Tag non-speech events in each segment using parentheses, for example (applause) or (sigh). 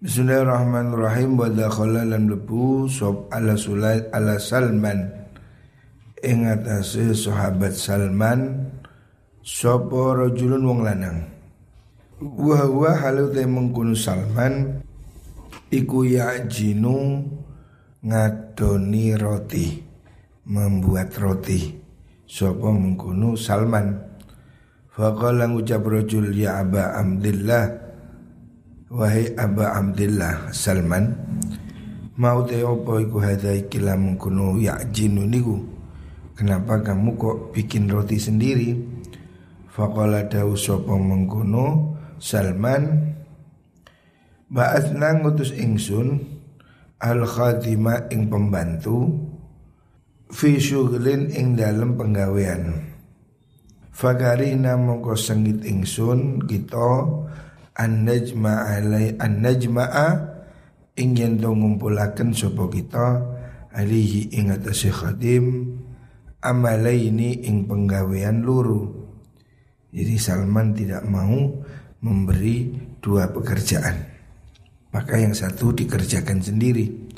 Bismillahirrahmanirrahim. Wa dakhala lan lebu sop ala sulai ala Salman. Ing atase sahabat Salman sapa rajulun wong lanang. Wa huwa halu te Salman iku ya jinu ngadoni roti membuat roti. Sapa mengkono Salman. Faqala ngucap rajul ya aba amdillah Wahai Aba Abdillah Salman Mau te opo iku hadai kila mengkuno jinu niku? Kenapa kamu kok bikin roti sendiri? Faqala dawu sopo mengkuno Salman Ba'athna ngutus ingsun Al khadima ing pembantu Fi syughlin ing dalam penggawean. Fagarina mongko sengit ingsun kita an najma alai an najma'a ingin to ngumpulaken sapa kita alihi ing atase khadim amalaini ing penggawean luru. Jadi Salman tidak mau memberi dua pekerjaan. Maka yang satu dikerjakan sendiri.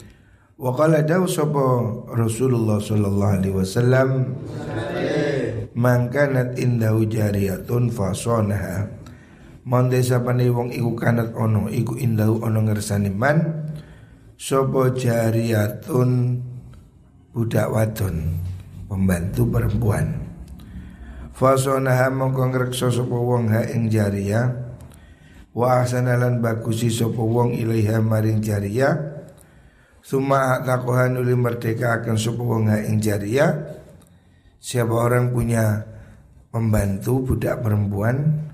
Wa qala dawu sapa Rasulullah sallallahu alaihi wasallam mangkanat indahu jariyatun fasonaha Monde sapane wong iku kanat ono iku indahu ono ngersani man Sopo jariyatun budak wadon pembantu perempuan. Fasonaha mongko ngrekso sopo wong ha ing jaria Wa ahsanalan bagusi sopo wong ilaiha maring jaria Suma takohan uli merdeka akan sopo wong ha ing jaria Siapa orang punya pembantu budak perempuan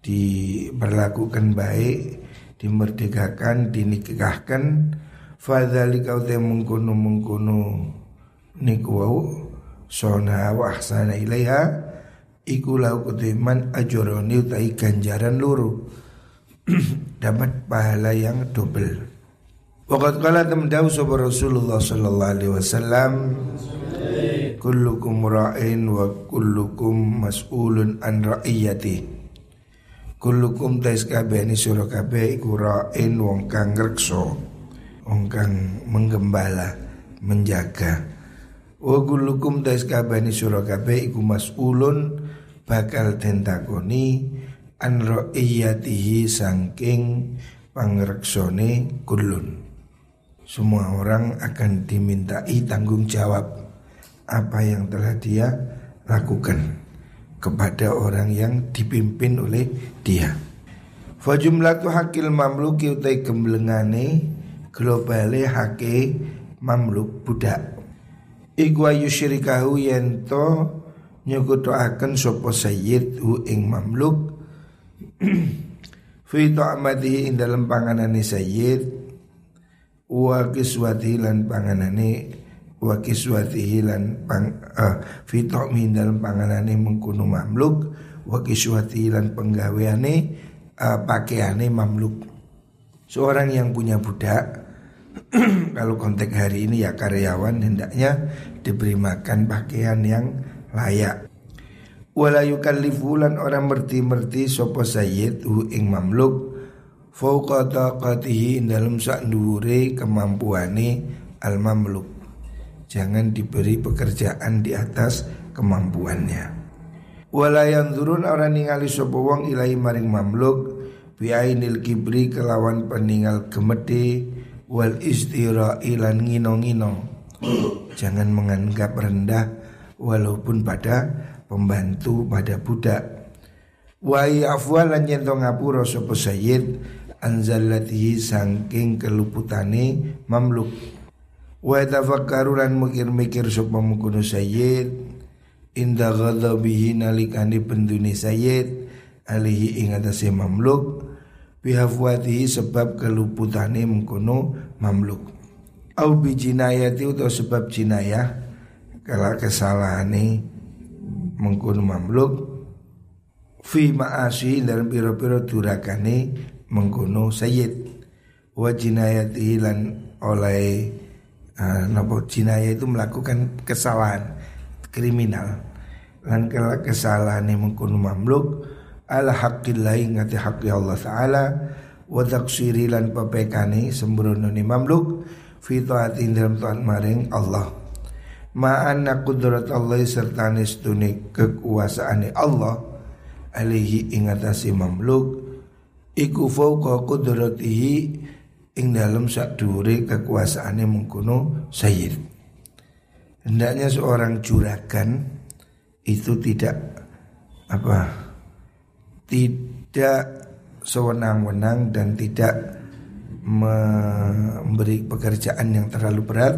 diperlakukan baik, dimerdekakan, dinikahkan, fadzalika te mengkono mengkono niku wau sona wa ahsana ilaiha iku lau kutiman utai ganjaran luru. (clears throat) Dapat pahala yang double. Waqat kala temdaw sapa Rasulullah sallallahu alaihi wasallam kullukum ra'in wa kullukum mas'ulun an ra'iyati Kulukum tais kabeh ni sura kabeh iku ra'in wong kang ngrekso wong kang menggembala menjaga. Wa kulukum tais kabeh ni sura kabeh iku mas'ulun bakal tentakoni an ra'iyatihi sangking pangreksone kulun semua orang akan dimintai tanggung jawab apa yang telah dia lakukan kepada orang yang dipimpin oleh dia. Fajumlatu hakil mamluki utai gemblengane globale hake mamluk budak. Iku ayu syirikahu yento nyukutoaken sopo sayyid hu ing mamluk (clears throat) fi ta'amatihi ing dalam panganane sayyid wa kiswati lan panganane wa kiswatihi lan pang uh, fi min dalam panganane mengkuno mamluk wa kiswatihi lan penggaweane uh, pakaiane mamluk. Seorang yang punya budak (clears throat) kalau konteks hari ini ya karyawan hendaknya diberi makan pakaian yang layak. Wala yukallifulan orang merti-merti sapa sayyid hu ing mamluk fauqa taqatihi dalam sak kemampuane al mamluk Jangan diberi pekerjaan di atas kemampuannya. Walayan turun orang ningali sapa wong ilahi maring mamluk biainil kibri kelawan peninggal gemede wal istira ilan ngino-ngino. Jangan menganggap rendah walaupun pada pembantu pada budak. Wa afwalan yen to ngapura sapa sayyid anzalatihi sangking keluputane mamluk Wa tafakkaru lan mikir-mikir sapa mungkunu sayyid inda ghadabihi nalikani penduni sayyid alihi ing atase mamluk bihafwatihi sebab keluputane mengkono mamluk. Au bi jinayati utawa sebab jinayah kala kesalahane mengkono mamluk fi ma'asi dalam piro-piro durakane mengkono sayyid. Wa jinayati lan oleh nopo jinaya itu melakukan kesalahan kriminal. Lan kesalahan yang mengkuno mamluk ala haqqillah ngati haqqi Allah taala wa taksiri lan pepekane sembrono mamluk fi dalam maring Allah. Ma'anna kudrat Allah serta nestune kekuasaane Allah alaihi ingatasi mamluk iku fauqa kudratihi ing dalam sak dhuwure kekuasaane mengkono sayyid hendaknya seorang juragan itu tidak apa tidak sewenang-wenang dan tidak memberi pekerjaan yang terlalu berat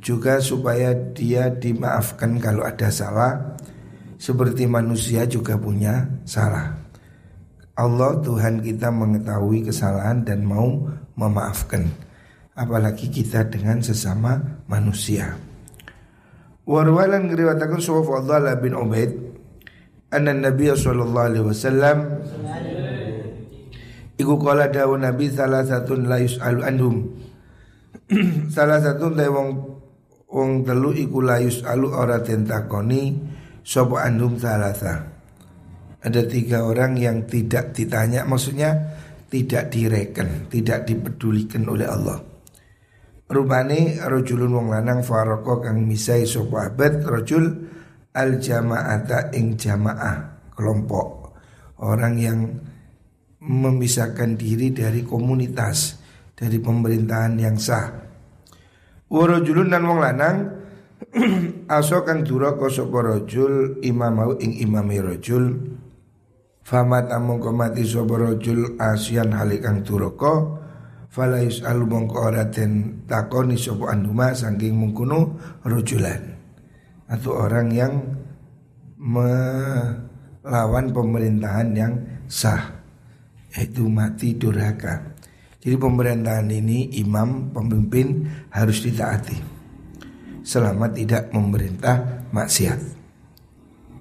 juga supaya dia dimaafkan kalau ada salah seperti manusia juga punya salah. Allah Tuhan kita mengetahui kesalahan dan mau memaafkan apalagi kita dengan sesama manusia. Warwalan ngriwatakan Suhuf Allah bin Ubaid anna Nabi sallallahu alaihi wasallam Iku kala dawu Nabi salah satu la yus'alu anhum (clears throat) Salah satu wong wong telu iku layus alu ora tentakoni sopo andum salasa. Ada tiga orang yang tidak ditanya, maksudnya tidak direken, tidak dipedulikan oleh Allah. Rupane rojulun wong lanang faroko kang misai sopo abad rojul al jamaata ing jamaah kelompok. Orang yang memisahkan diri dari komunitas dari pemerintahan yang sah. Warajulun dan wong lanang (clears throat) aso kang duraka sapa rajul imamau ing imami rajul famat amongko mati sapa rajul asian halikang duraka fala yusalu mongko ora den takoni sapa anduma saking mungkono rajulan. Atau orang yang melawan pemerintahan yang sah yaitu mati durhaka. Jadi pemerintahan ini imam pemimpin harus ditaati. Selama tidak memerintah maksiat.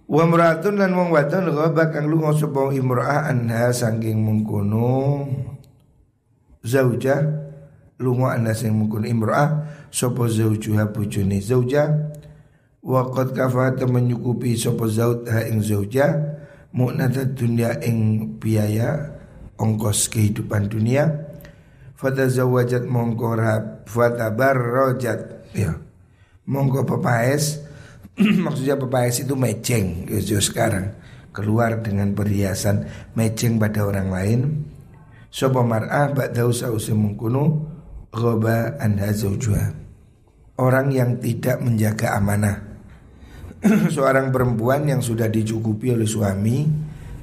Wa mratun lan wong wadon ghaba kang lunga sapa imra'ah anha saking mengkono. Zauja lunga anha sing mengkono imra'ah sapa zaujuha bojone. Zauja wa qad kafata menyukupi sapa zaud ha ing zauja mu'natat dunya ing biaya ongkos kehidupan dunia. Fatazawajat mongko fatabarrojat. Ya mongko pepaes (clears throat) maksudnya pepaes itu meceng ya sekarang keluar dengan perhiasan meceng pada orang lain. Sopo mar'ah ba'dau sa'usi mengkunu Ghoba anha zawjuha. Orang yang tidak menjaga amanah. (clears throat) Seorang perempuan yang sudah dicukupi oleh suami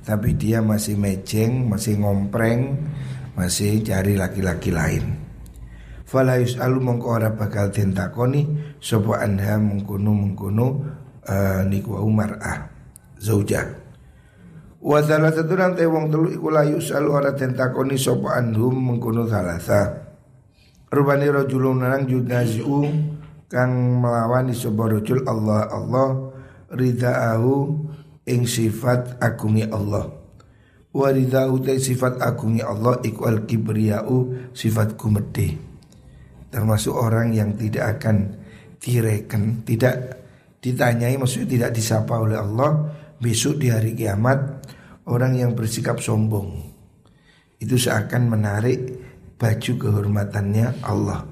Tapi dia masih meceng, masih ngompreng masih cari laki-laki lain. Fala yus'alu mongko ora bakal den takoni sapa anha mengkono mengkono uh, niku mar'ah zauja. Wa satu te wong telu iku la yus'alu ora den takoni sapa anhum mengkono salasa. Rupane rajulun nang yudazu kang melawani sapa rajul Allah Allah ridaahu ing sifat agungi Allah Warida utai sifat agungnya Allah iku al kibriyau sifat kumede Termasuk orang yang tidak akan direken Tidak ditanyai maksudnya tidak disapa oleh Allah Besok di hari kiamat Orang yang bersikap sombong. Itu seakan menarik baju kehormatannya Allah.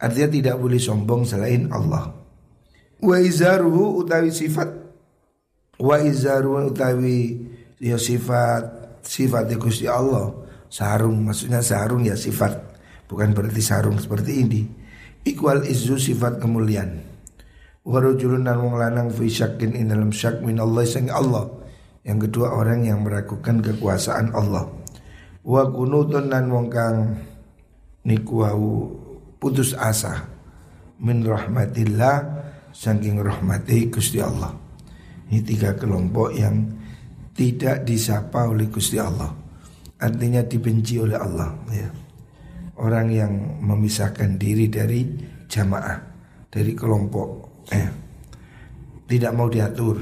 Artinya tidak boleh sombong selain Allah. Wa izaruhu utawi sifat. Wa izaruhu utawi ya sifat sifat Gusti Allah. Sarung maksudnya sarung ya sifat. Bukan berarti sarung seperti ini ikwal izu sifat kemuliaan warujulun dan wong lanang fi syakin in dalam syak min Allah sang Allah yang kedua orang yang meragukan kekuasaan Allah wa kunutun dan wong kang niku putus asa min rahmatillah saking rahmati Gusti Allah ini tiga kelompok yang tidak disapa oleh Gusti Allah. Artinya dibenci oleh Allah ya. Orang yang memisahkan diri dari jamaah, dari kelompok eh tidak mau diatur.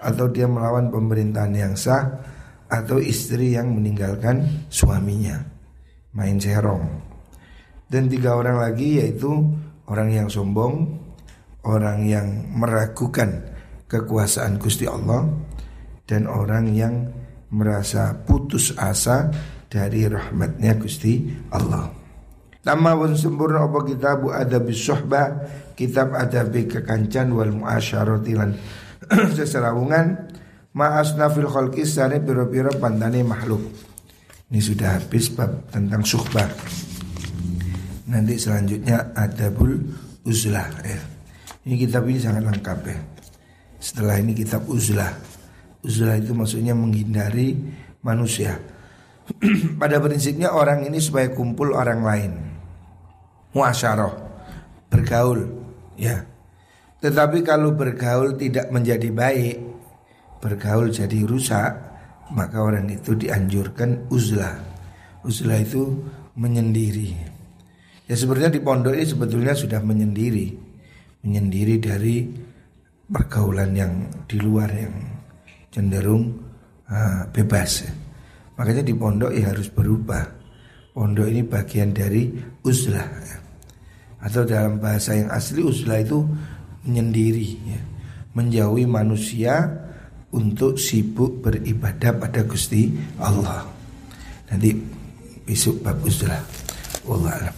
Atau dia melawan pemerintahan yang sah atau istri yang meninggalkan suaminya. Main serong. Dan tiga orang lagi yaitu orang yang sombong orang yang meragukan kekuasaan Gusti Allah dan orang yang merasa putus asa dari rahmatnya Gusti Allah. Tama pun sempurna apa kitab ada suhbah kitab ada kekancan wal muasyarati lan (clears throat) seserawungan ma'asna fil khalqi sare piro-piro pandane makhluk. Ini sudah habis bab tentang suhbah. Nanti selanjutnya ada bul uzlah ya. Ini kitab ini sangat lengkap ya. Setelah ini kitab uzlah. Uzlah itu maksudnya menghindari manusia. (clears throat) Pada prinsipnya orang ini supaya kumpul orang lain. Muasyarah bergaul ya. Tetapi kalau bergaul tidak menjadi baik bergaul jadi rusak maka orang itu dianjurkan uzlah. Uzlah itu menyendiri. Ya sebenarnya di pondok ini sebetulnya sudah menyendiri. Menyendiri dari pergaulan yang di luar yang cenderung uh, bebas makanya di pondok ya harus berubah pondok ini bagian dari uzlah atau dalam bahasa yang asli uzlah itu menyendiri ya. menjauhi manusia untuk sibuk beribadah pada Gusti Allah. Nanti besok bab uzlah. Wallah